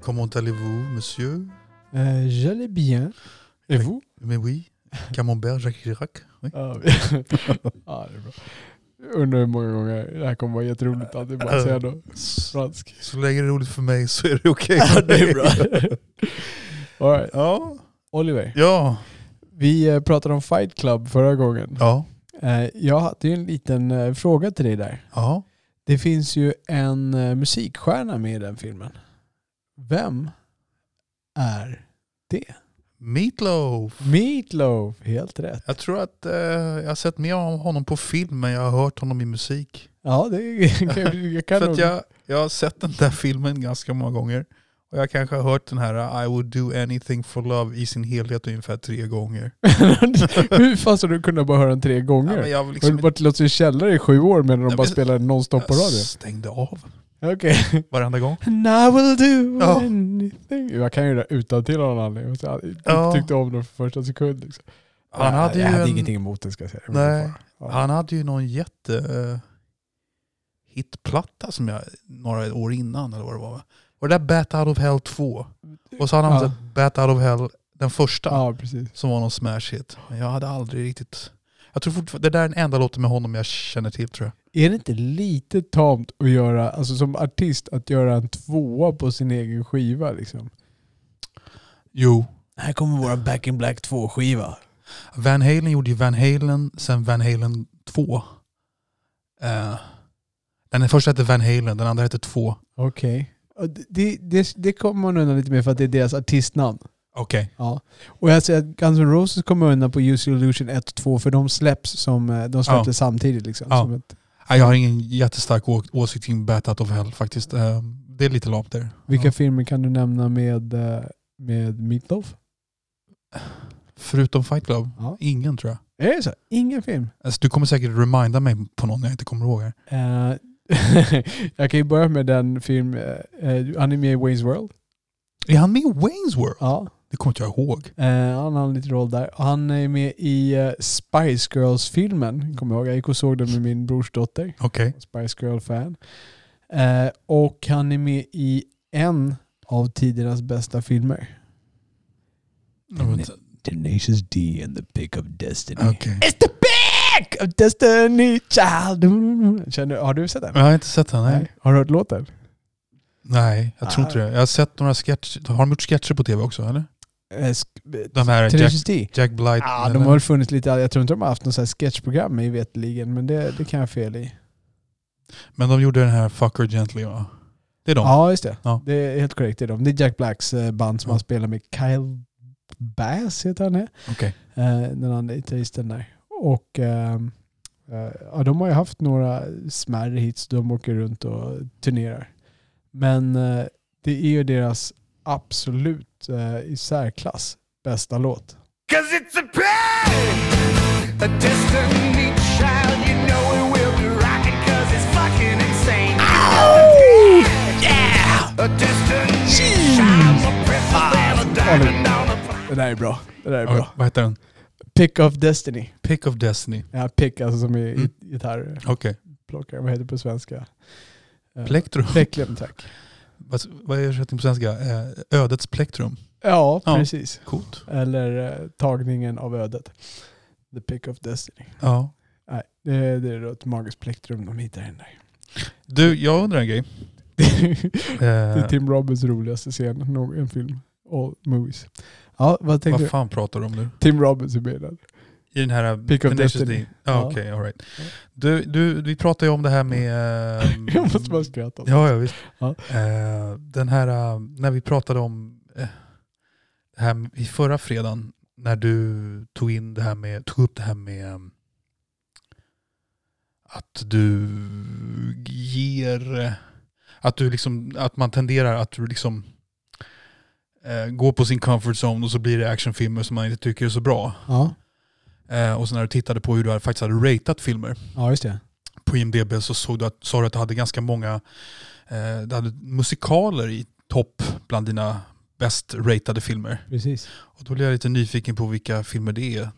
Comment allez-vous, monsieur Euh, J'allais bien. Et vous? Mais oui, Camembert, Jacques Chirac. Oui. Ja, vi- ja, det är bra. Jag undrar hur många gånger det här kommer vara jätteroligt att bara säga något fransk. så länge det är roligt för mig så är det okej för det är bra. All right. Ja, Oliver, ja, vi eh, pratade om Fight Club förra gången. ja, Eh, Jag hade ju en liten eh, fråga till dig där. ja. Det finns ju en musikstjärna med i den filmen. Vem är det? Meatloaf. Meatloaf, helt rätt. Jag tror att eh, jag har sett mer av honom på film men jag har hört honom i musik. Ja, det kan, jag kan För nog... att jag, jag har sett den där filmen ganska många gånger. Och jag kanske har hört den här I would do anything for love i sin helhet ungefär tre gånger. Hur fan ska du kunna bara höra den tre Ja, gånger? men jag har Har liksom du varit låst i källare i sju år medan de bara spelar nonstop på jag radio? stängde av Okej. varenda gång. And I will do Ja. anything. Jag kan ju det utan till av någon anledning. Jag Ja. tyckte om den för första sekund. Liksom. Han hade ju jag hade en- ingenting emot den ska jag säga. Nej. det Ja. Han hade ju någon jätte eh, hitplatta som jag, några år innan eller vad det var. Var det där Bat Out of Hell 2? Och så hade han Ja. Bat Out of Hell, den första, Ja, som var någon smash hit. Men jag hade aldrig riktigt... Jag tror fortfarande, det där är den enda låten med honom jag känner till tror jag. Är det inte lite tamt att göra, alltså som artist, att göra en tvåa på sin egen skiva liksom? Jo. Här kommer våra Back in Black 2-skiva. Van Halen gjorde ju Van Halen, sen Van Halen 2. Eh, den första hette Van Halen, den andra hette 2. Okej. Och Det, det, det kommer man undan lite med för att det är deras artistnamn. Okej. Ja. Och jag säger att Guns N' Roses kommer undan på Use Illusion 1 och 2 för de släpps som, eh, de släpptes Ja. samtidigt liksom. Ja. Ett, Jag har ingen jättestark åsikt kring Bat of Hell faktiskt. Eh, det är lite lamt där. vilka Ja. filmer kan du nämna med, eh, med Meatloaf? Förutom Fight Club? Ja. Ingen tror jag. Är det så? Ingen film? Alltså, du kommer säkert reminda mig på någon jag inte kommer ihåg. Här. Eh, jag kan ju börja med den film, eh, han är med i Wayne's World. Är han med i Wayne's World? Ja. Det kommer inte jag ihåg. Eh, han har en liten roll där. Han är med i eh, Spice Girls-filmen. Kommer jag ihåg. Jag gick och såg den med min brors dotter. Okej. Spice Girl-fan. Eh, och han är med i en av tidernas bästa filmer. Okay. Tenacious D and the Pick of Destiny. Okej. It's the Pick of Destiny child. Känner, har du sett den? Jag har inte sett den. Nej, Har du hört låten? nej jag tror Ah. inte det. Jag har sett några sketcher. Har de gjort sketcher på tv också eller? Eh, sk- De här Jack? Jack Blight. Ja, de har väl funnits lite, jag tror inte de har haft något så här sketchprogram mig veterligen, men det, det kan jag fel i. Men de gjorde den här Fucker Gently va? Det är de? Ja, just det. Ja. Det är helt korrekt. Det är, de. det är Jack Blacks eh, band som Ja. han spelar med. Kyle Bass heter han det. Okej. Eh, den andra gitarristen där. Och ehm, eh, ja, de har ju haft några smärre hits. De åker runt och turnerar. Men eh, det är ju deras absolut eh, i särklass bästa låt. Cause it's a pain, a destiny child. You know it will be rocking cause it's fucking insane. Yeah! A destiny child, a princess and a diamond on a Det där är bra. Det där är bra. Vad heter den? Pick of Destiny. Pick of Destiny. Ja, pick alltså som är Mm. gitarrplockare. Okej. Vad heter det på svenska? Eh, Plektrum. Plektrum, tack. Vad, vad är översättningen på svenska? Eh, ödets plektrum. Ja, Ja. precis. Coolt. Eller eh, tagningen av ödet. The pick of destiny. Ja. Nej, det, är- det är ett magiskt plektrum de hittar in där. Du, jag undrar en grej. det är Eh, Tim Robbins roligaste scen någon en film. All movies. Ja, vad vad fan pratar du om nu? Tim Robbins är med i den. Här Pick of Destiny. Ja, Ja. okej, all right. Ja. Du, du, vi pratade ju om det här med... Jag måste bara skratta. Ja, ja visst. Ja. Eh, den här, eh, när vi pratade om eh, det här i förra fredagen, när du tog in det här med, tog upp det här med eh, att du ger, Att, du liksom, att man tenderar att du liksom går på sin comfort zone och så blir det actionfilmer som man inte tycker är så bra. Ja, Eh, och så när du tittade på hur du faktiskt hade ratat filmer ja just det. på IMDB så såg du att, sa du att du hade ganska många eh, du hade musikaler i topp bland dina bäst ratade filmer. Precis. Och då blev jag lite nyfiken på vilka filmer det är.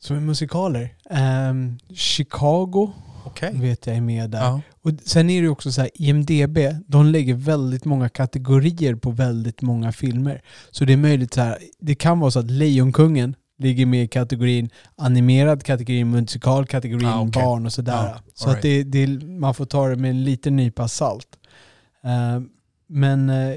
Som är musikaler. Ehm, Chicago Okej. vet jag är med där. Ja. Och sen är det också så här, IMDB, de lägger väldigt många kategorier på väldigt många filmer. Så det är möjligt så här, det kan vara så att Lejonkungen ligger med i kategorin animerad, kategorin musikal, kategorin Ah, okej. barn och sådär. Ja, så att alright. det, det, man får ta det med en liten nypa salt. Eh, men eh,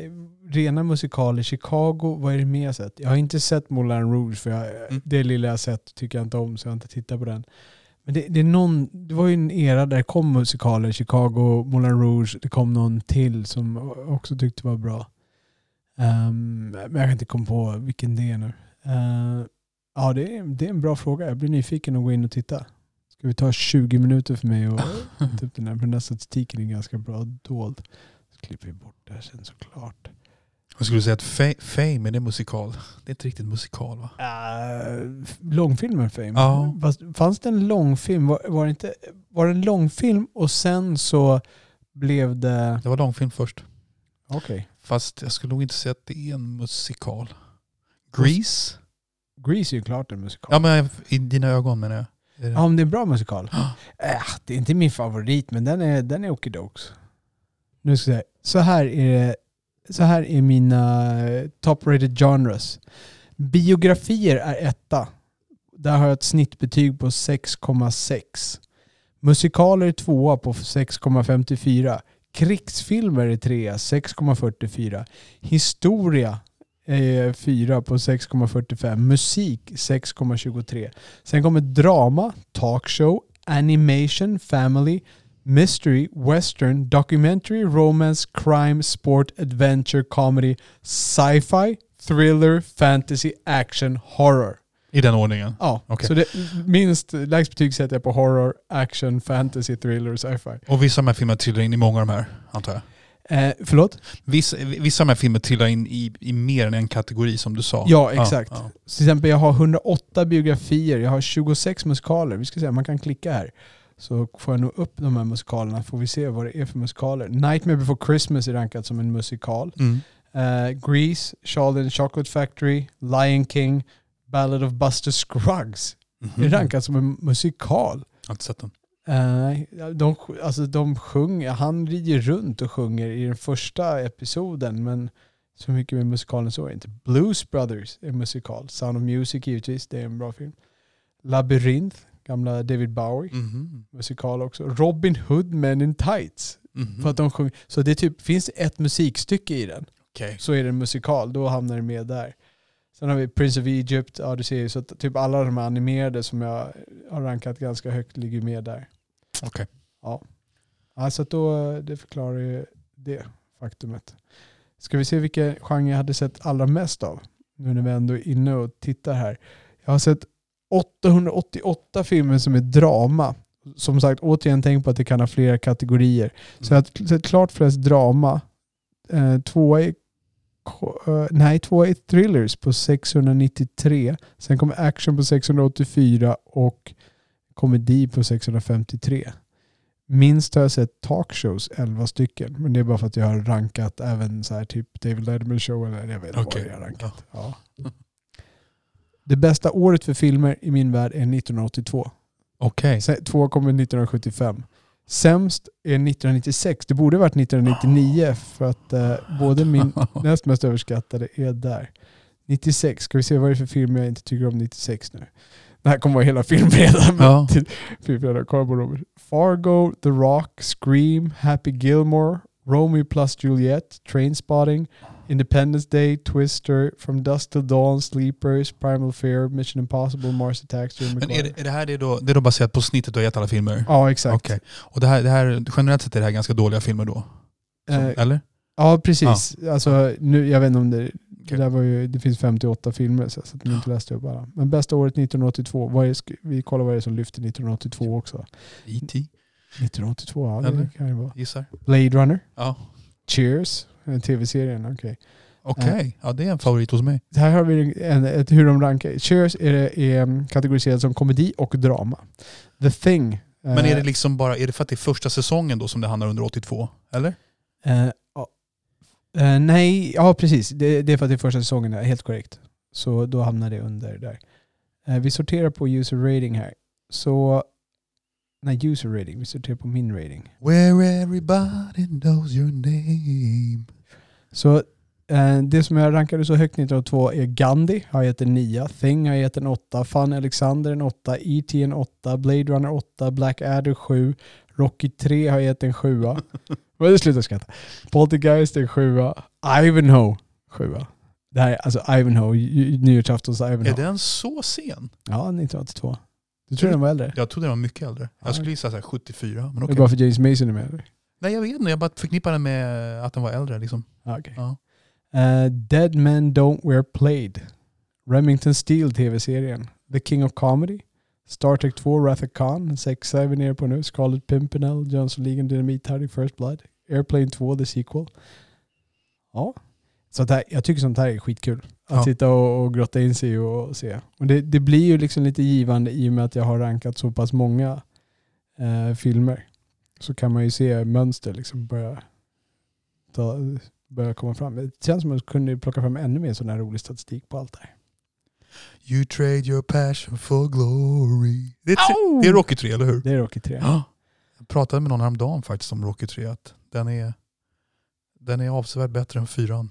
rena musikaler, Chicago, vad är det mer jag sett? Jag har inte sett Moulin Rouge för jag, Mm. det lilla jag sett tycker jag inte om så jag har inte tittat på den. Men det, det, är någon, det var ju en era där det kom musikaler, Chicago, Moulin Rouge, det kom någon till som jag också tyckte var bra. Ehm, men jag kan inte komma på vilken det är nu. Eh, ja, det är, det är en bra fråga. Jag blir nyfiken att gå in och titta. Ska vi ta 20 minuter för mig och upp den här? Den här statistiken är ganska bra dold. Så klipper vi bort det här sen såklart. Jag skulle säga att Fa- Fame är det musikal. Det är inte riktigt musikal va? Uh, långfilmen Fame. Ja. Fast, fanns det en långfilm? Var, var, det inte, var det en långfilm och sen så blev det... Det var långfilm först. Okej. Fast jag skulle nog inte säga att det är en musikal. Grease? Grease är ju klart en musikal. Ja men i dina ögon menar jag. Är det- Ja, om det är en bra musikal. Äh, det är inte min favorit, men den är, den är okidokes. Nu ska jag säga, så här är det, så här är mina eh, top rated genres. Biografier är etta. Där har jag ett snittbetyg på 6,6. Musikaler är tvåa på 6,54. Krigsfilmer är trea, 6,44. Historia är fyra på 6,45. Musik 6,23. Sen kommer drama, talkshow, animation, family, mystery, western, documentary, romance, crime, sport, adventure, comedy, sci-fi, thriller, fantasy, action, horror. I den ordningen. Ja, Okej. så det, minst lägst betyg sätter jag på horror, action, fantasy, thriller, sci-fi. Och vissa av de här filmerna trillar in i många av de här, antar jag. Eh, förlåt? Vissa, vissa av de här filmerna trillar in i, i mer än en kategori som du sa. Ja, exakt. Ja, Till exempel jag har 108 biografier, jag har 26 musikaler. Vi ska se, man kan klicka här. Så får jag nog upp de här musikalerna, får vi se vad det är för musikaler. Nightmare before Christmas är rankat som en musikal. Mm. Uh, Grease, Charlie and Chocolate Factory, Lion King, Ballad of Buster Scruggs. Mhm. är rankat som en musikal. Jag har inte sett den. Nej, de, alltså de sjunger, han rider runt och sjunger i den första episoden men så mycket med musikalen så är det inte. Blues Brothers är musikal. Sound of Music givetvis, det är en bra film. Labyrint, gamla David Bowie, Mhm. musikal också. Robin Hood Men in Tights. Mhm. För att de sjunger. Så det typ, finns ett musikstycke i den Okej. så är det en musikal, då hamnar det med där. Sen har vi Prince of Egypt, ja du ser ju så typ alla de här animerade som jag har rankat ganska högt ligger med där. Okej. Ja. ja, så att då, det förklarar ju det faktumet. Ska vi se vilka genre jag hade sett allra mest av? Nu när vi ändå är inne och tittar här. Jag har sett 888 filmer som är drama. Som sagt, återigen tänk på att det kan ha flera kategorier. Så jag har sett klart flest drama. Eh, tvåa är eh, nej, tvåa är thrillers på 693. Sen kommer action på 684 och komedi på 653. Minst har jag sett talkshows, 11 stycken. Men det är bara för att jag har rankat även så här typ David Letterman show eller jag vet inte Okej. vad jag har rankat. Ja. Det bästa året för filmer i min värld är 1982. Okej. Sen- Två kommer 1975. Sämst är 1996. Det borde varit 1999 för att eh, både min näst mest överskattade är där. 96. Ska vi se vad det är för film jag inte tycker om 96 nu. Det här kommer vara hela filmredan. Ja. Robert. Fargo, The Rock, Scream, Happy Gilmore, Romeo plus Juliet, Trainspotting, Independence Day, Twister, From Dusk Till Dawn, Sleepers, Primal Fear, Mission Impossible, Mars Attacks, Men är det, är det här det då, det är då baserat på snittet du har gett alla filmer? Ja, exakt. Okej. Och det här, det här, generellt sett är det här ganska dåliga filmer då? Som, Eh, eller? Ja, precis. Alltså, nu, jag vet inte om det... Det, där var ju, det finns 58 filmer så att inte läste upp alla. Men bästa året 1982. Vad är, vi kollar vad det är som lyfter 1982 också. E.T. 1982, ja det Eller? kan ju vara. Gissar? Blade Runner. Ja. Cheers, eh, tv-serien. okej. Okej, ja det är en favorit hos mig. Här har vi en, ett, hur de rankar. Cheers är, är um, kategoriserad som komedi och drama. The Thing. Men är eh, det liksom bara, är det för att det är första säsongen då som det handlar under 82? Eller? eh, Eh, nej, ja precis. Det, det är för att det är första säsongen, där, helt korrekt. Så då hamnar det under där. Eh, vi sorterar på user rating här. Så, nej user rating, vi sorterar på min rating. Where everybody knows your name. Så eh, det som jag rankade så högt 1902 är Gandhi, har gett en 9. Thing har gett en 8. Fun Alexander en 8. E.T. en 8. Blade Runner 8. Black Adder 7. Rocky 3 har gett en 7. Men sluta skratta. Poltergeist en 7. Ivanhoe 7. Det här är alltså Ivanhoe, nyårsaftons Är Ivanhoe. den så sen? Ja, 1982. Du tror den var äldre? Jag trodde den var mycket äldre. Ja. Jag skulle gissa så här 74. Men Det är bara för James Mason är med eller? Nej jag vet inte, jag bara förknippar den med att den var äldre. Liksom. Okej. Ja. Eh, Dead Men Don't Wear Plaid. Remington Steel tv-serien. The King of Comedy. Star Trek 2 Wrath of Khan. 6 är vi nere på nu. Scarlet Pimpernel. Johnson League Dynamite Hardy First Blood. Airplane 2 The Sequel. Ja. Så här, jag tycker sånt här är skitkul. Att Ja. sitta och, och grotta in sig och se. Och det, det blir ju liksom lite givande i och med att jag har rankat så pass många eh, filmer. Så kan man ju se mönster liksom börja, ta, börja komma fram. Det känns som att man kunde plocka fram ännu mer sån här rolig statistik på allt det här. You trade your passion for glory. Det är, det är Rocky 3, eller hur? Det är Rocky 3. Ja. Jag pratade med någon häromdagen faktiskt om Rocky 3. Att den, är, den är avsevärt bättre än fyran.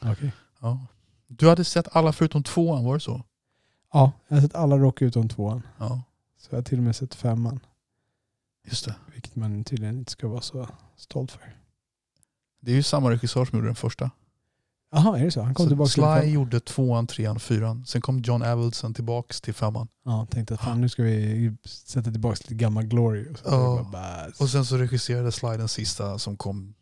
Okej. Ja. Du hade sett alla förutom tvåan, var det så? Ja, jag har sett alla Rocky utom tvåan. Ja, Så jag har till och med sett femman. just det. Vilket man tydligen inte ska vara så stolt för. Det är ju samma regissör som gjorde den första. Jaha, är det så? Han kom Så tillbaka till Sly fem. gjorde tvåan, trean, fyran. Sen kom John Avildsen tillbaks till femman. Ja, tänkte att fan nu ska vi sätta tillbaka lite gammal glory. Och så det bara. Och sen så regisserade Sly den sista som kom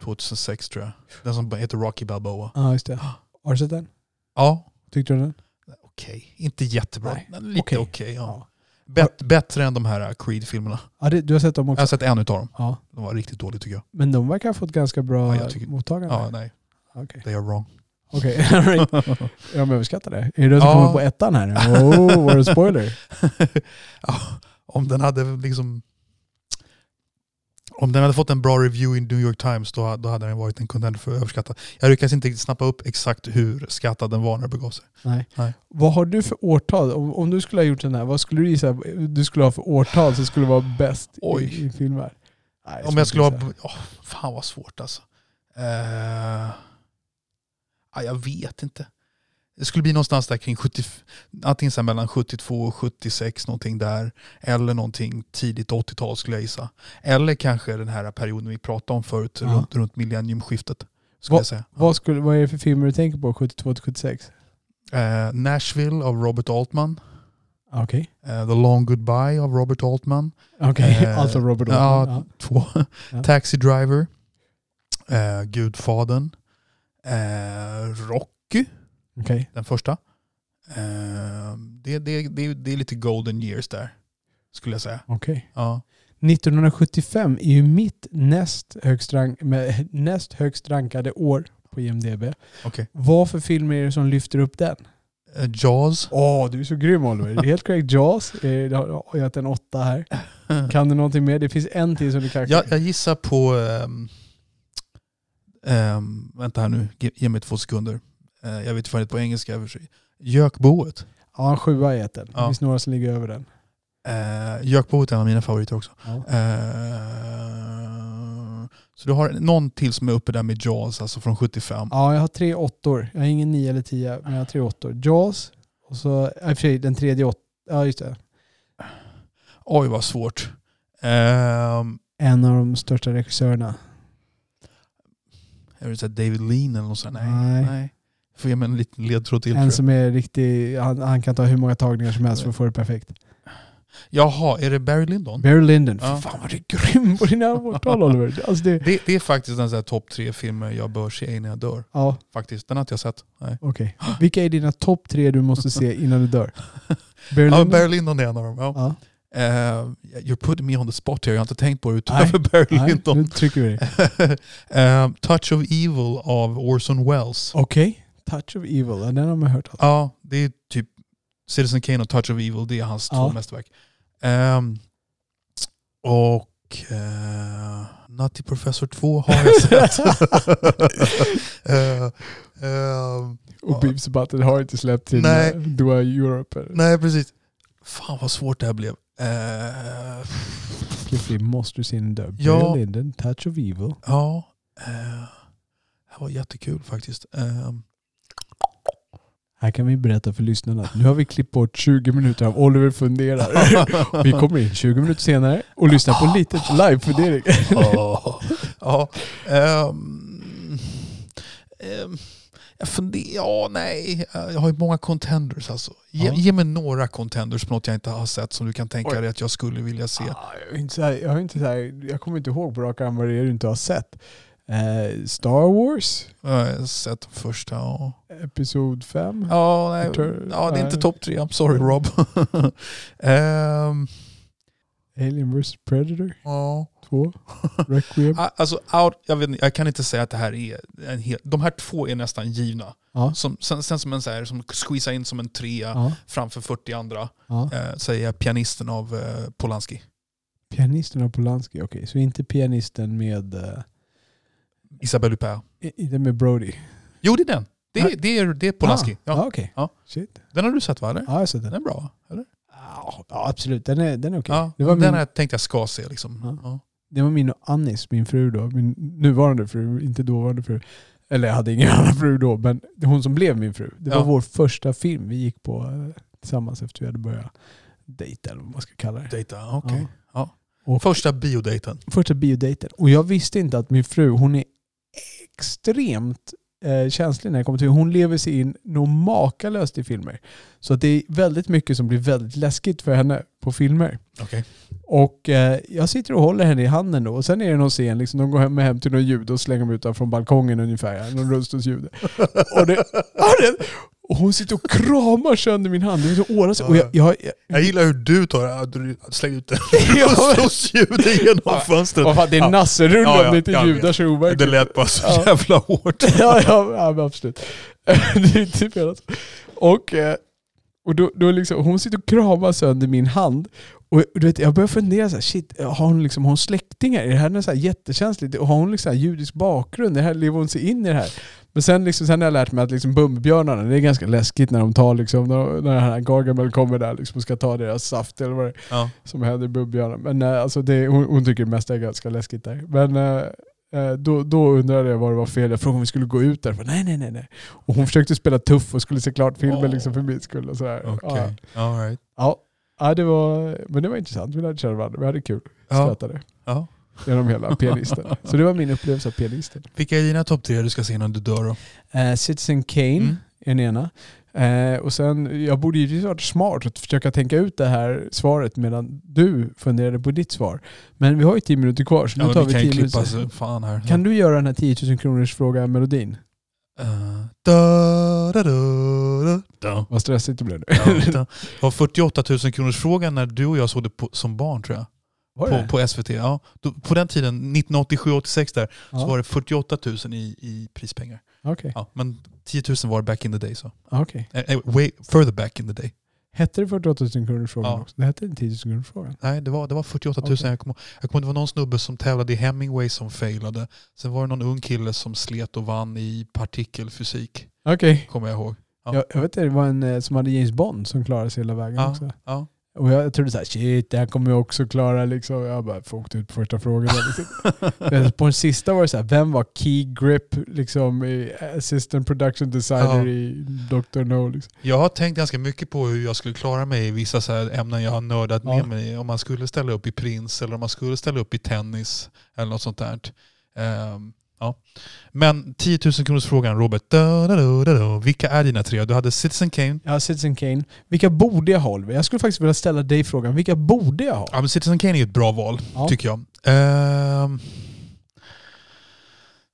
2006 tror jag. Den som heter Rocky Balboa. Ja, just det. Har du sett den? Ja, Tyckte du den? okej. Inte jättebra. Nej, men lite okej. okej. ja. Ja. Bet- bättre än de här uh, Creed-filmerna. ja det, du har sett dem Jag också? har sett en utav dem. Ja. De var riktigt dåliga tycker jag. Men de verkar ha fått ganska bra Ja, jag tycker- mottagande. Ja, nej. Okej, They are wrong. okej. All right. Jag överskattar det. Är det du som Ja. kommer på ettan här nu? Oh, var det spoiler? ja, om den hade liksom... Om den hade fått en bra review i New York Times då, då hade den varit en contender för överskattad. Jag lyckas inte snappa upp exakt hur skattad den var när det begav sig. Nej. Nej. Vad har du för årtal? Om, om du skulle ha gjort den här, vad skulle du gissa du skulle ha för årtal som skulle vara bäst Oj. i, i filmer? Nej, Om jag skulle ha... åh, fan vad svårt alltså. Uh, ja, jag vet inte. Det skulle bli någonstans där kring 70, antingen så mellan 72 och 76 någonting där. Eller någonting tidigt 80-tal skulle jag gissa. Eller kanske den här perioden vi pratade om förut, Ja. runt, runt millenniumskiftet. Skulle Va- säga. Vad, skulle, vad är det för filmer du tänker på 72 till 76? Eh, Nashville av Robert Altman. Okej. Eh, The Long Goodbye av Robert Altman. Okej, Eh, alltså Robert ja, Altman. Två. Ja. Taxi Driver. Eh, Gudfadern. Eh, Rocky, Okej. den första. Eh, det, det, det, det är lite golden years där, skulle jag säga. Okej. Ja. 1975 är ju mitt näst högst, rank, näst högst rankade år på IMDB. Okej. Vad för filmer är det som lyfter upp den? Eh, Jaws. Åh, du är så grym Oliver. Helt korrekt. Jaws. Jag har gett en åtta här. Kan du någonting mer? Det finns en till som du kanske... jag, jag gissar på... ehm, ehm, vänta här nu, ge, ge mig två sekunder. Eh, jag vet inte vad det är på engelska. i och för sig. Gökboet. Ja, en sjua gett den. Det Ja. finns några som ligger över den. Uh, Gökboet är en av mina favoriter också. Ja. Eh, så du har någon till som är uppe där med Jaws, alltså från 75. ja, jag har tre åttor. Jag har ingen nio eller tio, men jag har tre åttor. Jaws, och så... I och för sig, den tredje åt... Ja, just det. Oj vad svårt. Ehm, En av de största regissörerna. Jag vill säga David Lean eller något sånt. Nej. Nej. Nej. Får ge mig en liten ledtråd till. En som är riktig... Han, han kan ta hur många tagningar som helst för att få det perfekt. Jaha, är det Barry Lyndon? Barry Lyndon. Ja. Fan vad du är grym på dina årtal Oliver. Alltså det, Det, det är faktiskt en topp tre filmer jag bör se innan jag dör. ja, Faktiskt. Den har inte jag sett. Nej. okej. Vilka är dina topp tre du måste se innan du dör? Barry Ja, Lyndon? Barry Lyndon är en av dem. Ja. Ja. Eh, you're putting me on the spot here. Jag har inte tänkt på det utöver Barry Nej, nu Lyndon. trycker vi. Eh, Touch of Evil av Orson Welles. Okej. Touch of Evil, den har man hört om. Ja, det är typ Citizen Kane och Touch of Evil. Det är hans Ja. två mästerverk. Ehm, och uh, Nutty Professor 2 har jag sett. Eh, ehm, Och Beavis Button har inte släppt till Nej. Dua Europe. eller? nej, precis. Fan vad svårt det här blev. Eh, Cliff måste den där. Ja. Lyndon, Touch of Evil. ja, eh, det var jättekul faktiskt. Ehm, Här kan vi berätta för lyssnarna att nu har vi klippt bort 20 minuter av Oliver funderar. Vi kommer in 20 minuter senare och lyssnar på lite live-fundering. Ja. ehm, ehm, jag funderar, ja nej. Jag har ju många contenders alltså. Ge, Ja. ge mig några contenders på något jag inte har sett som du kan tänka Oj. dig att jag skulle vilja se. Ah, jag, inte här, jag, inte här, jag kommer inte ihåg på rak arm vad det är du inte har sett. Eh, Star Wars, Jag har sett första. Ja, Episod 5. ja, nej, ja det är inte topp tre. I'm sorry Rob. Ehm, Alien vs Predator ja. 2. Requiem. Ah, Alltså, out, jag, vet, jag kan inte säga att det här är en hel... De här två är nästan givna. Ja. Som, sen, sen som en så här, som squeeza in som en trea Ja. framför 40 andra. Ja. Eh, säger jag pianisten av eh, Polanski. Pianisten av Polanski, okej. Så inte pianisten med, uh, Isabelle Huppert. inte med Brody? Jo, det är den. Det är, det är, det är Polanski. Ah, Ja. ah, okej. Ja. Shit. Den har du sett va? Eller? Ja, jag har sett Den den. är bra, eller? Ja, absolut. Den är, den är okej. Ja, Det var den min- här tänkte jag ska se. Liksom. Ja. Det var min och Annis, min fru då. Min nuvarande fru, inte dåvarande fru. Eller jag hade ingen annan fru då, men hon som blev min fru. Det var Ja. vår första film vi gick på eh, tillsammans efter vi hade börjat dejta eller vad man ska kalla det. Dejta, okej. Ja. Och Första biodejten. första biodejten. Och jag visste inte att min fru, hon är extremt eh, känslig när det kommer till Hon lever sig in nog makalöst i filmer. Så att det är väldigt mycket som blir väldigt läskigt för henne på filmer. Okej. Och eh, jag sitter och håller henne i handen då. Och sen är det någon scen, liksom, de går hem, hem till någon ljud och slänger mig ut från balkongen ungefär. Någon rullstolsljud. och, det, ja, det, och hon sitter och kramar sönder min hand. Det är så åras. Och jag, jag, jag, Jag gillar hur du tar det. Du slänger ut den. Ja, Och ljudet genom Ja. fönstret. vad fan, det är Ja. nasserulle Ja, ja, om det inte ljudar så overkligt. Det lät bara så Ja. jävla hårt. ja, ja, ja, absolut. det är typ. Och, eh, och då, då liksom, hon sitter och kramar sönder min hand. Och du vet, jag börjar fundera så här, shit, har hon, liksom, har hon släktingar? Är det här något så här jättekänsligt? Och har hon liksom judisk bakgrund? Det här, lever hon sig in i det här? Men sen, liksom, sen har jag lärt mig att liksom, Bumbibjörnarna, det är ganska läskigt när de tar liksom, när, när den här Gargamel kommer där liksom, och ska ta deras saft eller vad det är Ja. som händer i Bumbibjörnarna. Men eh, alltså, det, hon, hon tycker det mesta är ganska läskigt där. Men eh, då, då undrade jag vad det var fel. Jag frågade om vi skulle gå ut där. Bara, nej, nej, nej, nej. Och hon försökte spela tuff och skulle se klart filmen Åh. liksom för min skull. Och så här. Okej. Ja. All right. Ja. Ja, det var, men det var intressant. Vi lärde känna varandra. Vi hade kul. Ja. Skrattade Ja. Genom hela pianisten. Så det var min upplevelse av pianisten. Vilka är dina topp tre du ska se innan du dör då? Eh, Citizen Kane Mm. är den ena. Eh, och sen, jag borde ju varit smart att försöka tänka ut det här svaret medan du funderade på ditt svar. Men vi har ju tio minuter kvar så nu Ja, tar vi vi tio minuter. så fan här. Kan du göra den här 10 000 kronors fråga melodin? Uh, da, da, da, da, Vad stressigt det blev nu. da. Det var 48 000 kronors frågan när du och jag såg det på, som barn tror jag. På, på SVT. Ja. Då, på den tiden, 1987-86 där, Ja. så var det 48 000 i, i prispengar. Okej. Ja, men 10 000 var det back in the day. Så. okej. Eh, eh, way further back in the day. Hette det 48 000 kronors frågan Ja. också? Det hette inte 10 000 kronors frågan. Nej, det var, det var 48 000. Okej. Jag kommer ihåg det var någon snubbe som tävlade i Hemingway som failade. Sen var det någon ung kille som slet och vann i partikelfysik. Okej. Kommer jag ihåg. Ja. Jag, jag vet det var en eh, som hade James Bond som klarade sig hela vägen Ja, också. ja. Och jag, trodde såhär, shit det här kommer jag också klara liksom. Jag bara åkt ut på första frågan. Liksom. På den sista var det såhär, vem var Key Grip liksom i assistant production designer Ja. i Dr. No liksom. Jag har tänkt ganska mycket på hur jag skulle klara mig i vissa så ämnen jag har nördat Ja. med mig i. Om man skulle ställa upp i Prince eller om man skulle ställa upp i tennis eller något sånt där. Ehm, ja. Men 10 000 kronors frågan Robert. Da, da, da. Vilka är dina tre? Du hade Citizen Kane. Ja, Citizen Kane. Vilka borde jag ha? Jag skulle faktiskt vilja ställa dig frågan, vilka borde jag ha? Ja, men Citizen Kane är ett bra val, Ja. tycker jag. Ehm,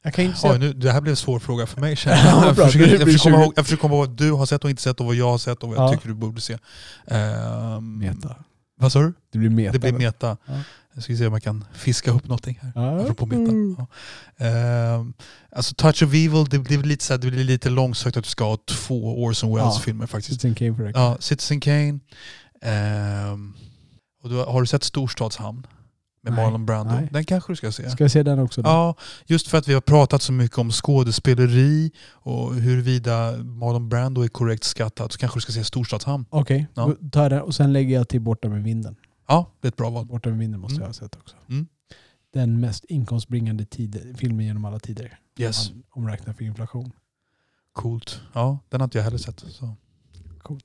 Jag kan inte oj, säga... nu, det här blev en svår fråga för mig känner jag. Jag försöker, jag, försöker komma 20. ihåg, jag försöker komma ihåg vad du har sett och inte sett och vad jag har sett och vad jag Ja. tycker du borde se. Ehm, Meta. Vad sa du? Det blir meta. Det blir meta. Ja. Jag ska se om jag kan fiska upp någonting här. Ja. Apropå meta. Mm. Ja. Ehm, alltså Touch of Evil, det blir lite, så här, det blir lite långsökt att du ska ha två Orson Welles-filmer faktiskt. Citizen Kane för. Ja, Citizen Kane. Ehm, och du, har du sett Storstadshamn? Med Nej. Marlon Brando? Nej. Den kanske du ska se. Ska jag se den också då? Ja, just för att vi har pratat så mycket om skådespeleri och huruvida Marlon Brando är korrekt skattad så kanske du ska se Storstadshamn. Okej, Ja. jag den och sen lägger jag till Borta med vinden. Ja, det är ett bra val. Borta med vinden måste Mm. jag ha sett också. Mm. Den mest inkomstbringande tid, filmen genom alla tider. Yes, Om man omräknar för inflation. coolt. Ja, den har inte jag heller sett. Så. Coolt.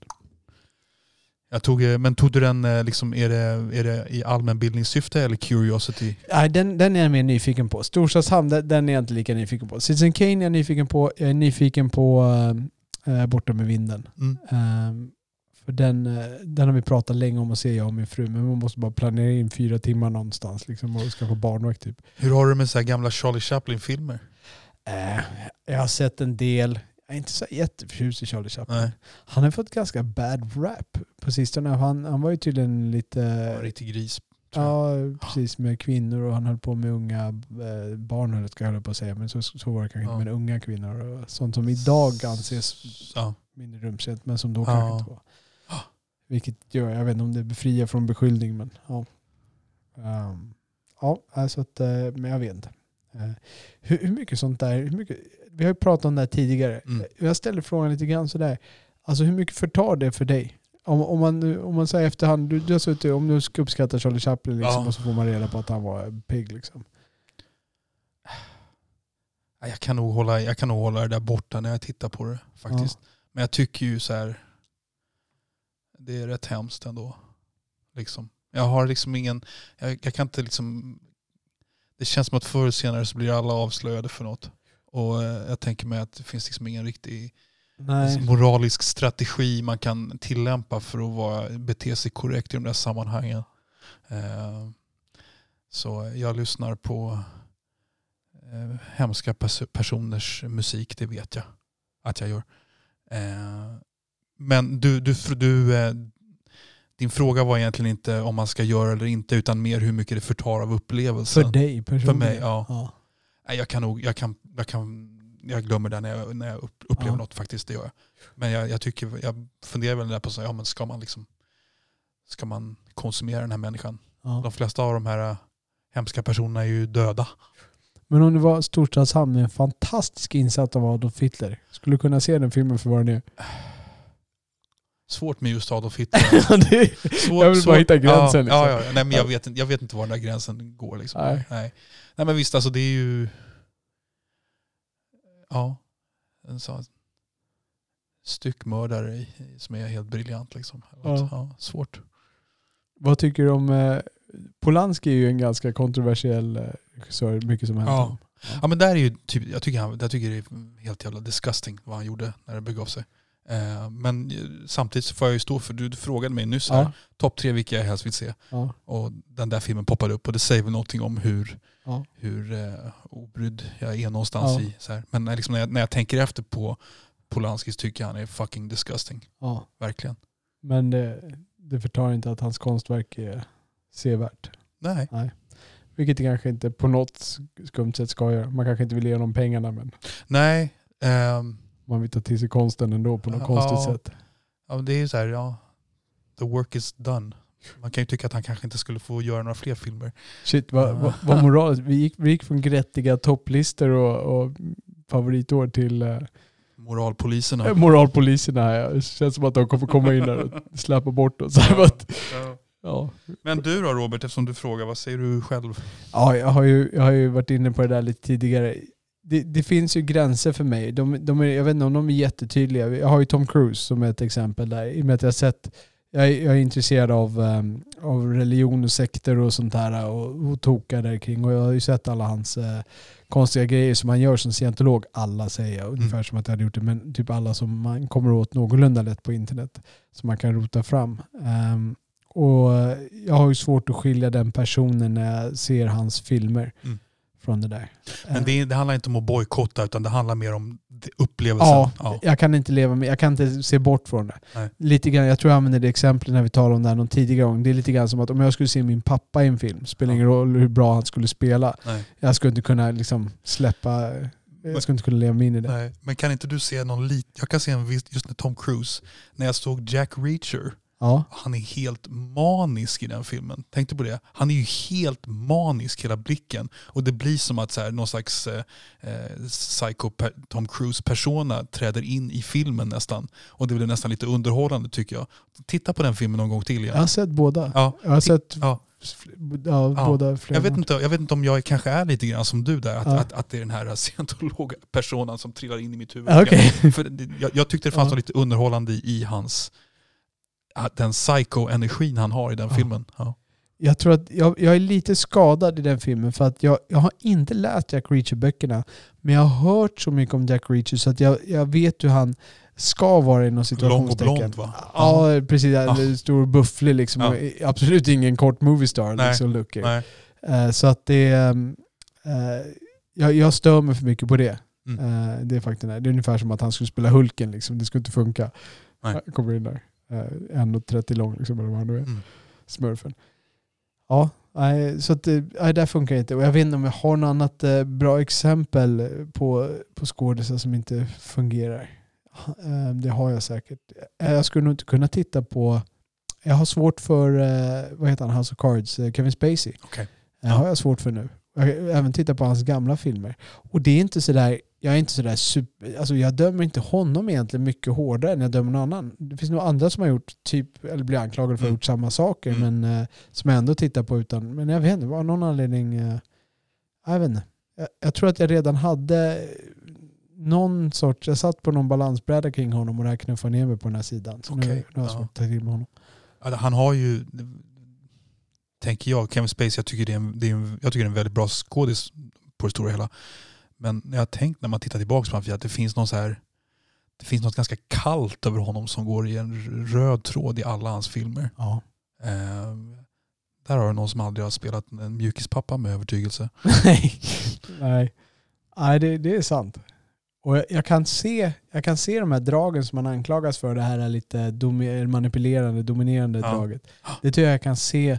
Jag tog, eh, men tog du den, eh, liksom, är, det, är det i allmänbildningssyfte eller curiosity? Nej, den, den är jag mer nyfiken på. Storstadshamn, den, den är jag inte lika nyfiken på. Citizen Kane är jag nyfiken på. Jag är nyfiken på äh, Borta med vinden. Mm. Ehm, för den, eh, den har vi pratat länge om att se, jag och min fru. Men man måste bara planera in fyra timmar någonstans liksom, och skaffa barnvakt. Typ. Hur har du med så här gamla Charlie Chaplin-filmer? Eh, jag har sett en del. Jag är inte så jätteförtjust i Charlie Chaplin. Nej. Han har fått ganska bad rap på sistone. Han, han var ju tydligen lite... En riktig gris. Ja, precis. Med kvinnor och han höll på med unga eh, barn, höll jag höll på att säga. Men så, så var det kanske Ja. inte. Men unga kvinnor och sånt som idag anses Ja. mindre rumsrent, men som då Ja. kanske inte var. Vilket gör, jag vet inte om det befriar från beskyllning, men ja. Ehm, ja, alltså att, eh, men jag vet inte. Eh, hur, hur mycket sånt där, hur mycket, vi har ju pratat om det här tidigare. Mm. Jag ställer frågan lite grann sådär. Alltså hur mycket förtar det för dig? Om, om, man, om man säger efterhand, du, du har suttit, om du ska uppskatta Charlie Chaplin liksom, Ja. och så får man reda på att han var pigg. Liksom. Ja, Jag kan, nog hålla, jag kan nog hålla det där borta när jag tittar på det faktiskt. Men jag tycker ju så här. Det är rätt hemskt ändå. Liksom. Jag har liksom ingen, jag, jag kan inte liksom, det känns som att förr eller senare så blir alla avslöjade för något. Och eh, jag tänker mig att det finns liksom ingen riktig Nej. moralisk strategi man kan tillämpa för att vara, bete sig korrekt i de där sammanhangen. Eh, så jag lyssnar på eh, hemska pers- personers musik, det vet jag att jag gör. Eh, men du, du, du, eh, din fråga var egentligen inte om man ska göra eller inte utan mer hur mycket det förtar av upplevelsen. För dig personligen? mig, ja. ja. Nej, jag kan nog, jag kan, jag kan, jag glömmer det när jag, när jag upp, upplever Ja. något faktiskt, det gör jag. Men jag, jag tycker, jag funderar väl där på så, ja men ska man liksom, ska man konsumera den här människan? Ja. De flesta av de här äh, hemska personerna är ju döda. Men om det var Storstadshamn en fantastisk insats av Adolf Hitler, skulle du kunna se den filmen för vad den är? Svårt med just Adolf Hitler. Jag vill bara hitta gränsen, Ja, liksom. ja, ja. Nej, men jag, vet, inte- jag vet inte var den där gränsen går. Liksom. Nej. Nej. Nej men visst, alltså det är ju... Ja. En sån styckmördare som är helt briljant. Liksom. Ja. Ja, svårt. Vad tycker du om... Eh, Polanski är ju en ganska kontroversiell eh, regissör, mycket som hänt Ja. om. Ja men där är ju typ, jag tycker, han, jag tycker det är helt jävla disgusting vad han gjorde när det begav sig. Eh, men samtidigt så får jag ju stå för, du, du frågade mig nyss här, Ja. topp tre vilka jag helst vill se. Ja. Och den där filmen poppade upp och det säger väl någonting om hur, Ja. hur eh, obrydd jag är någonstans Ja. i. Så här. Men när, liksom, när, jag, när jag tänker efter på Polanski så tycker jag han är fucking disgusting. ja. Verkligen. Men det, det förtar inte att hans konstverk är sevärt. Nej. Vilket det kanske inte på något skumt sätt ska göra. Man kanske inte vill ge honom pengarna men Nej. ehm, man vill ta till sig konsten ändå på något Ja. konstigt sätt. ja, men det är ju så här, ja. The work is done. Man kan ju tycka att han kanske inte skulle få göra några fler filmer. Shit vad, vad, vad moraliskt. Vi gick, vi gick från grättiga topplistor och, och favoritår till eh, Moralpoliserna. moralpoliserna. här. Det känns som att de kommer komma in där och släppa bort oss. Att, ja. Men du då Robert, eftersom du frågar, vad säger du själv? Ja, jag har, ju, jag har ju varit inne på det där lite tidigare. Det, det finns ju gränser för mig. De, de är, jag vet inte om de är jättetydliga. Jag har ju Tom Cruise som ett exempel där. I och med att jag har sett, jag är, jag är intresserad av, um, av religion och sekter och sånt där och, och tokar där kring. Och jag har ju sett alla hans eh, konstiga grejer som han gör som scientolog. Alla säger jag, ungefär som att jag hade gjort det. Men typ alla som man kommer åt någorlunda lätt på internet. Som man kan rota fram. Ehm, och jag har ju svårt att skilja den personen när jag ser hans filmer. Mm. Från det där. Men det, det handlar inte om att bojkotta utan det handlar mer om det- Ja, upplevelsen. jag kan inte leva med, jag kan inte se bort från det. Nej. Lite grann, jag tror jag använde det exemplet när vi talade om det här någon tidigare gång. Det är lite grann som att om jag skulle se min pappa i en film, spelar Ja. ingen roll hur bra han skulle spela. Nej. Jag skulle inte kunna liksom släppa, jag skulle inte kunna leva mig in i det. Nej. Men kan inte du se någon lit... Jag kan se en viss, just när Tom Cruise, när jag såg Jack Reacher, Ja. han är helt manisk i den filmen. Tänkte på det? Han är ju helt manisk hela blicken. Och det blir som att så här, någon slags eh, eh, psycho Tom Cruise-persona träder in i filmen nästan. Och det blir nästan lite underhållande tycker jag. Titta på den filmen någon gång till igen. Jag har sett båda. Ja, Jag har sett ja. ja, Ja. båda Jag vet, inte, jag vet inte om jag kanske är lite grann som du där, att, Ja. att, att det är den här scientologa personen som trillar in i mitt huvud. Okej. För jag, jag tyckte det fanns Ja. något lite underhållande i hans, den psycho-energin han har i den Ja. filmen. Ja. Jag tror att jag, jag är lite skadad i den filmen för att jag, jag har inte läst Jack Reacher-böckerna. Men jag har hört så mycket om Jack Reacher så att jag, jag vet hur han ska vara inom situationstecken. blond, va? Ja, precis. Ja. Stor bufflig liksom. Och Absolut ingen kort movie star Nej. liksom looker. Eh, så att det... ehm, eh, jag, jag stör mig för mycket på det. Mm. Eh, det är faktiskt det. är ungefär som att han skulle spela Hulken liksom. Det skulle inte funka. Nej. Han kommer in där. Uh, 1,30 lång liksom, eller vad han nu är. Mm. Smurfen. Ja, nej, så att, det- nej, det funkar inte. Och jag vet inte om jag har något annat eh, bra exempel på, på skådisar som inte fungerar. Eh, det har jag säkert. Eh, jag skulle nog inte kunna titta på... Jag har svårt för, eh, vad heter han, House of Cards, eh, Kevin Spacey. Okej. Det har jag svårt för nu. Jag har även tittat på hans gamla filmer. Och det är inte sådär, jag är inte sådär super, alltså jag dömer inte honom egentligen mycket hårdare än jag dömer någon annan. Det finns nog andra som har gjort typ, eller blir anklagade för att ha Mm. gjort samma saker Mm. men eh, som jag ändå tittar på utan, men jag vet inte, av någon anledning, eh, jag vet inte. Jag, jag tror att jag redan hade någon sorts, jag satt på någon balansbräda kring honom och det här knuffade ner mig på den här sidan. Så nu, Okej, nu har jag ja. svårt att ta till med honom. Ja, Han har ju, tänker jag, Kevin Spacey, jag tycker det är en, det är en, jag tycker det är en väldigt bra skådis på det stora hela. Men jag har tänkt när man tittar tillbaka på honom att det finns någon så här det finns något ganska kallt över honom som går i en röd tråd i alla hans filmer. Ja. Eh, där har du någon som aldrig har spelat en mjukispappa med övertygelse. Nej, nej. nej det, det är sant. Och jag, jag, kan se, jag kan se de här dragen som man anklagas för, det här är lite domi- manipulerande, dominerande Ja. draget. Det tror jag jag kan se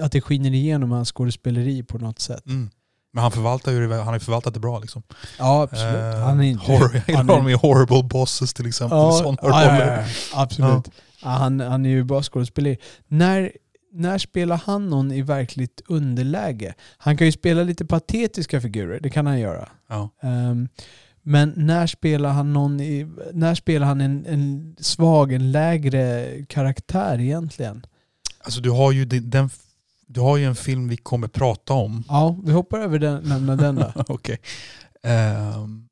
att det skiner igenom hans skådespeleri på något sätt. Mm. Men han förvaltar ju han har förvaltat det bra liksom. Ja, absolut. Eh, han är inte... horror, jag gillar honom i Horrible Bosses till exempel. ja, Sådana ja, ja, ja, absolut. Ja, han, han är ju bra skådespelare. När, när spelar han någon i verkligt underläge? Han kan ju spela lite patetiska figurer, det kan han göra. Ja. Ehm, men när spelar han någon i, när spelar han en, en svag, en lägre karaktär egentligen? Alltså du har ju den, den, du har ju en film vi kommer prata om. Ja, vi hoppar över den, nämna den då. Okej. Ehm.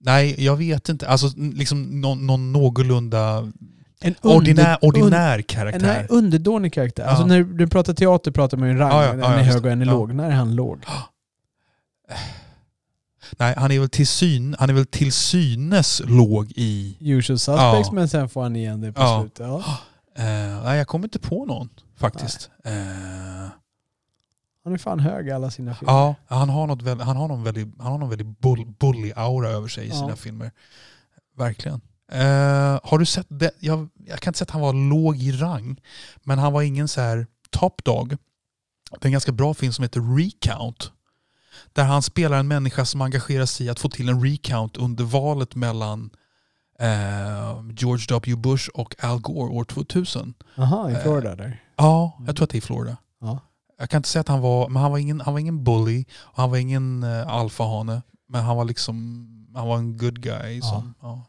nej, jag vet inte. Alltså liksom någon, någon någorlunda En ordinär, under- ordinär En karaktär. här underdånig karaktär. Ja. Alltså när du pratar teater pratar man ju en rang. Ja, ja, en är hög och en är låg. När är han låg? Nej, han är väl till, syn, han är väl till synes låg i... Usual suspects men sen får han igen det på slutet. Eh, nej, jag kommer inte på någon faktiskt. Eh, Han är fan hög i alla sina filmer. ja, han har, något väldigt, han har någon väldigt, han har någon väldigt bull, bully aura över sig i Ja. sina filmer. Verkligen. Eh, har du sett det? Jag, jag kan inte säga att han var låg i rang, men han var ingen så här top dog. Det är en ganska bra film som heter Recount. Där han spelar en människa som engagerar sig i att få till en recount under valet mellan George W. Bush och Al Gore år 2000. Jaha, i Eh, Florida där. Ja, jag tror att det är i Florida. Ja. Jag kan inte säga att han var, men han var ingen, han var ingen bully och han var ingen uh, alfahane. Men han var liksom, han var en good guy. Som, ja.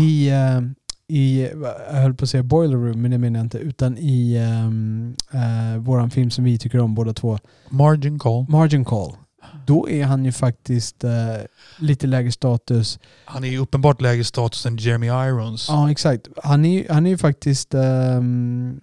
I, eh, i, jag höll på att säga Boiler Room, men det menar jag inte. Utan i um, våran film som vi tycker om båda två, Margin call. Margin Call. Då är han ju faktiskt eh, lite lägre status. Han är ju uppenbart lägre status än Jeremy Irons. Ja, exakt. Han är, han är ju faktiskt... ehm,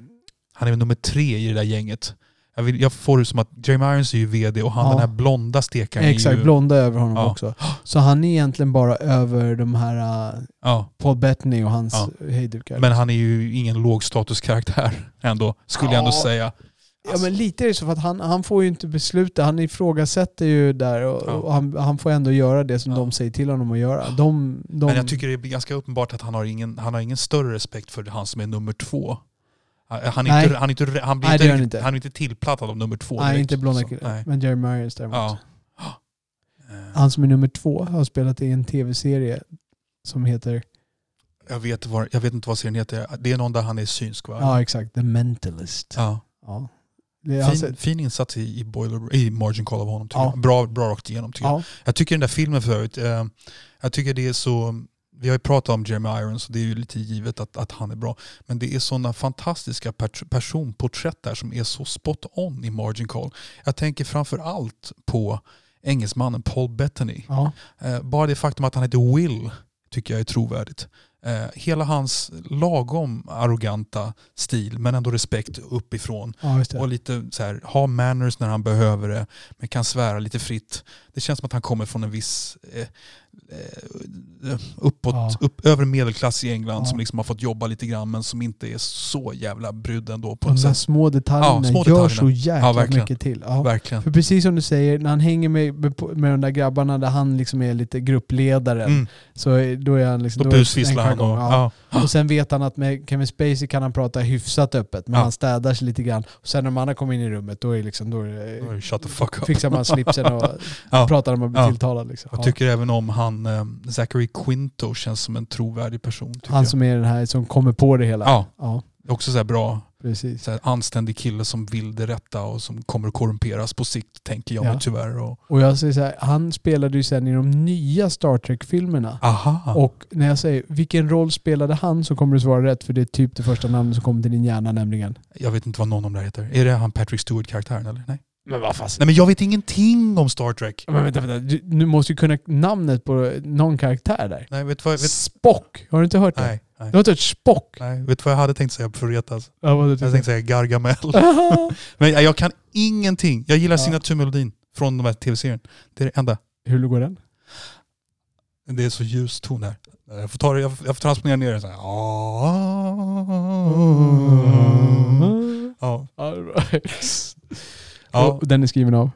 Han är väl nummer tre i det där gänget. Jag, vill, jag får det som att Jeremy Irons är ju vd och han Ja. den här blonda stekaren exakt, är ju... blonda över honom Ja. också. Så han är egentligen bara över de här eh, Ja, Paul Bettany och hans Ja. hejdukar. men han är ju ingen lågstatuskaraktär ändå, skulle jag ändå säga. Ja men lite är det så för att han, han får ju inte besluta. Han ifrågasätter ju där och, Ja. och han, han får ändå göra det som Ja. de säger till honom att göra. De, de, Men jag tycker det är ganska uppenbart att han har ingen, han har ingen större respekt för han som är nummer två. Han, är inte, han, är inte, han, blir Nej, inte, inte. han är inte tillplattad av nummer två Nej, direkt. inte blonda nej. Men Jeremy Irons däremot. Ja. Han som är nummer två har spelat i en tv-serie som heter, Jag vet, vad, jag vet inte vad serien heter. Det är någon där han är synsk va? ja exakt, The Mentalist. Ja. Ja. Är alltså, Fin, fin insats i, i, boiler, i Margin Call av honom. Ja. jag. Bra, bra rakt igenom tycker jag. ja, Jag tycker den där filmen förut, eh, jag tycker det är så, vi har ju pratat om Jeremy Irons och det är ju lite givet att, att han är bra. Men det är sådana fantastiska per- personporträtt där som är så spot on i Margin Call. Jag tänker framför allt på engelsmannen Paul Bettany. ja. Eh, bara det faktum att han heter Will tycker jag är trovärdigt. Eh, hela hans lagom arroganta stil men ändå respekt uppifrån. ja. Och lite så här, ha manners när han behöver det men kan svära lite fritt. Det känns som att han kommer från en viss eh, uppåt, Ja. upp, övre medelklass i England Ja. som liksom har fått jobba lite grann men som inte är så jävla brydd ändå på De där små detaljerna Ja, små gör detaljerna. så jäkla Ja, mycket till. För precis som du säger, när han hänger med, med de där grabbarna där han liksom är lite gruppledaren, Mm. så då är han liksom... Då då busvisslar han. Och. Och sen vet han att med Kevin Spacey kan han prata hyfsat öppet, men han städar sig lite grann. Och sen när de andra kommer in i rummet, då är liksom... Då är shut the fuck up. fixar man slipsen och pratar man blir Ja. tilltalad. Liksom. Jag Ja. tycker även om han, eh, Zachary Quinto känns som en trovärdig person. Han som är den här som kommer på det hela. Ja, ja också så bra, precis. så här anständig kille som vill det rätta och som kommer att korrumperas på sikt tänker jag Ja. tyvärr. Och, Och jag säger så här, han spelade ju sen i de nya Star Trek-filmerna. aha. Och när jag säger vilken roll spelade han så kommer du svara rätt för det är typ det första namnet som kommer till din hjärna nämligen. Jag vet inte vad någon av dem där heter. Är det han Patrick Stewart-karaktären eller? Nej. Men vad fast. Nej men jag vet ingenting om Star Trek. Men vänta, vänta. Du, du måste ju kunna namnet på någon karaktär där. Nej, vet vad, vet, Spock! Har du inte hört det? nej, nej, Du har inte hört Spock? nej. Vet du vad jag hade tänkt säga för retas? Ja, vad du Jag tänkte säga Gargamel. men jag kan ingenting. Jag gillar Ja. signaturmelodin från de här tv-serien. Det är det enda. Hur går den? Det är så ljus ton där. Jag får, ta jag får, jag får transponera ner det så här. Ja. Right. Ja. Och den är skriven av?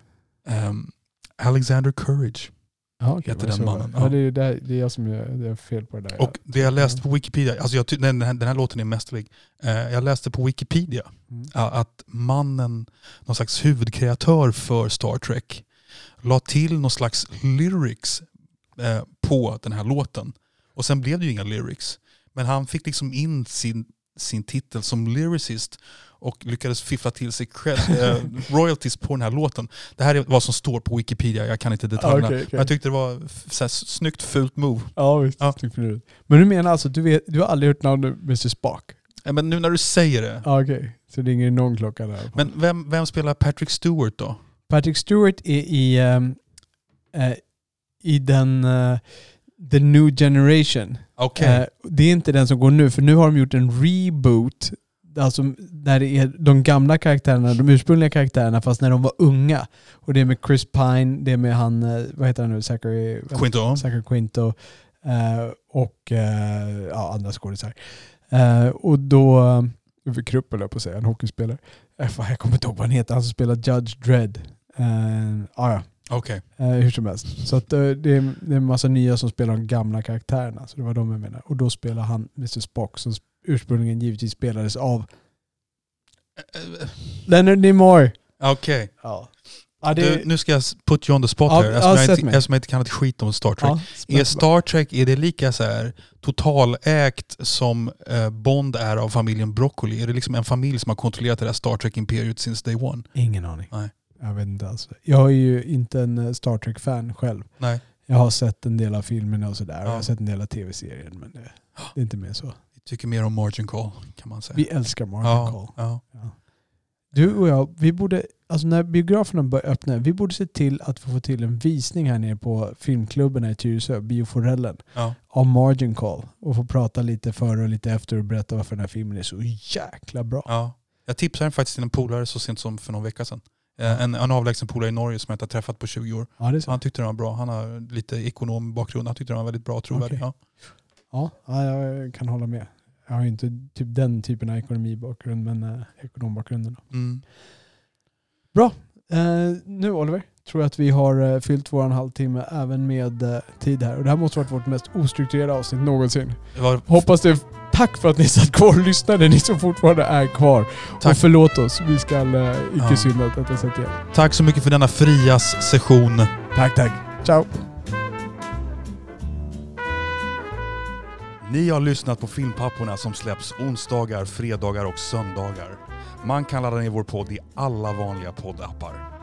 Ehm, Alexander Courage. Ja, okej, Heter den mannen, Ja, det, är, det, är, jag som gör det är fel på det där. Och det jag läste på Wikipedia, alltså jag, den, här, den här låten är mästerlig. Eh, jag läste på Wikipedia Mm. att mannen, någon slags huvudkreatör för Star Trek, la till någon slags lyrics eh, på den här låten. Och sen blev det ju inga lyrics. Men han fick liksom in sin, sin titel som lyricist och lyckades fiffla till sig cred, eh, royalties på den här låten. Det här är vad som står på Wikipedia, jag kan inte detaljerna. okej, okej. Men jag tyckte det var f- så här, snyggt fult move. Ja, visst. Ja. Men du menar alltså du, vet, du har aldrig hört namnet Mr Spock? Eh, Men nu när du säger det. Ja, okej. Så det ringer någon klocka där. Men vem, vem spelar Patrick Stewart då? Patrick Stewart är i, ehm, eh, i den eh, The New Generation. Okej. Eh, det är inte den som går nu, för nu har de gjort en reboot. Alltså där det är de gamla karaktärerna, de ursprungliga karaktärerna, fast när de var unga. Och det är med Chris Pine, det är med han, eh, vad heter han nu, Zachary, Quinto. Zachary Quinto eh, och eh, ja, andra skådisar. Eh, och då, Uffe Krupp höll jag på att säga, en hockeyspelare. Eh, jag kommer inte ihåg vad han heter, han som spelar Judge Dredd. Uh, ah, ja. Okej. Eh, hur som helst. Så att, eh, det, är, det är en massa nya som spelar de gamla karaktärerna. Så det var de jag menar. Och då spelar han Mr Spock som ursprungligen givetvis spelades av Eh, Leonard Nimoy. Okej. Ja. Ja, Du, nu ska jag put you on the spot Ja, här, ja, eftersom, jag sätt inte, eftersom jag inte kan ett skit om Star Trek. ja, Är. Star Trek är det lika så här totalägt som eh, Bond är av familjen Broccoli? Är det liksom en familj som har kontrollerat det där Star Trek-imperiet since day one? Ingen aning. Nej. Jag vet inte alls. Jag är ju inte en eh, Star Trek-fan själv. Nej. Jag har sett en del av filmerna och sådär. Ja. Jag har sett en del av tv-serien. Men det, det är inte mer så. Vi tycker mer om Margin Call kan man säga. Vi älskar Martin ja, Call. ja. Ja. Du och jag, vi borde, alltså när biograferna börjar öppna, vi borde se till att få till en visning här nere på filmklubben här i Tyresö, Bioforellen, av Margin Call. Och få prata lite före och lite efter och berätta varför den här filmen är så jäkla bra. Ja. Jag tipsade faktiskt till en polare så sent som för någon vecka sedan. Eh, En, en avlägsen polare i Norge som jag inte har träffat på 20 år. Ja, han tyckte den var bra. Han har lite ekonombakgrund. Han tyckte den var väldigt bra och trovärdig. Ja. Ja, ja, jag kan hålla med. Jag har ju inte typ den typen av ekonomibakgrund, men eh, ekonombakgrunden. Mm. Bra. Eh, nu Oliver, tror jag att vi har eh, fyllt våran halvtimme även med eh, tid här. Och det här måste varit vårt mest ostrukturerade avsnitt någonsin. Det var, Hoppas det... Tack för att ni satt kvar och lyssnade, ni som fortfarande är kvar. Tack. Och förlåt oss, vi ska uh, icke Ja. synda att detta sätt igen. tack så mycket för denna frias session. Tack, tack. Ciao. Ni har lyssnat på Filmpapporna som släpps onsdagar, fredagar och söndagar. Man kan ladda ner vår podd i alla vanliga poddappar.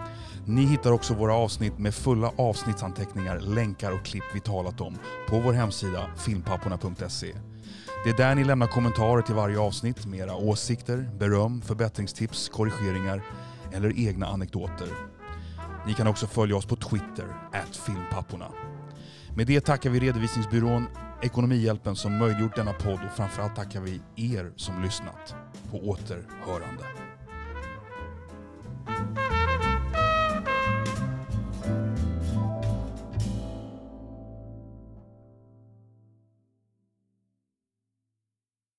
Ni hittar också våra avsnitt med fulla avsnittsanteckningar, länkar och klipp vi talat om på vår hemsida filmpapporna.se. Det är där ni lämnar kommentarer till varje avsnitt med era åsikter, beröm, förbättringstips, korrigeringar eller egna anekdoter. Ni kan också följa oss på Twitter, filmpapporna. Med det tackar vi redovisningsbyrån Ekonomihjälpen som möjliggjort denna podd och framförallt tackar vi er som lyssnat. På återhörande.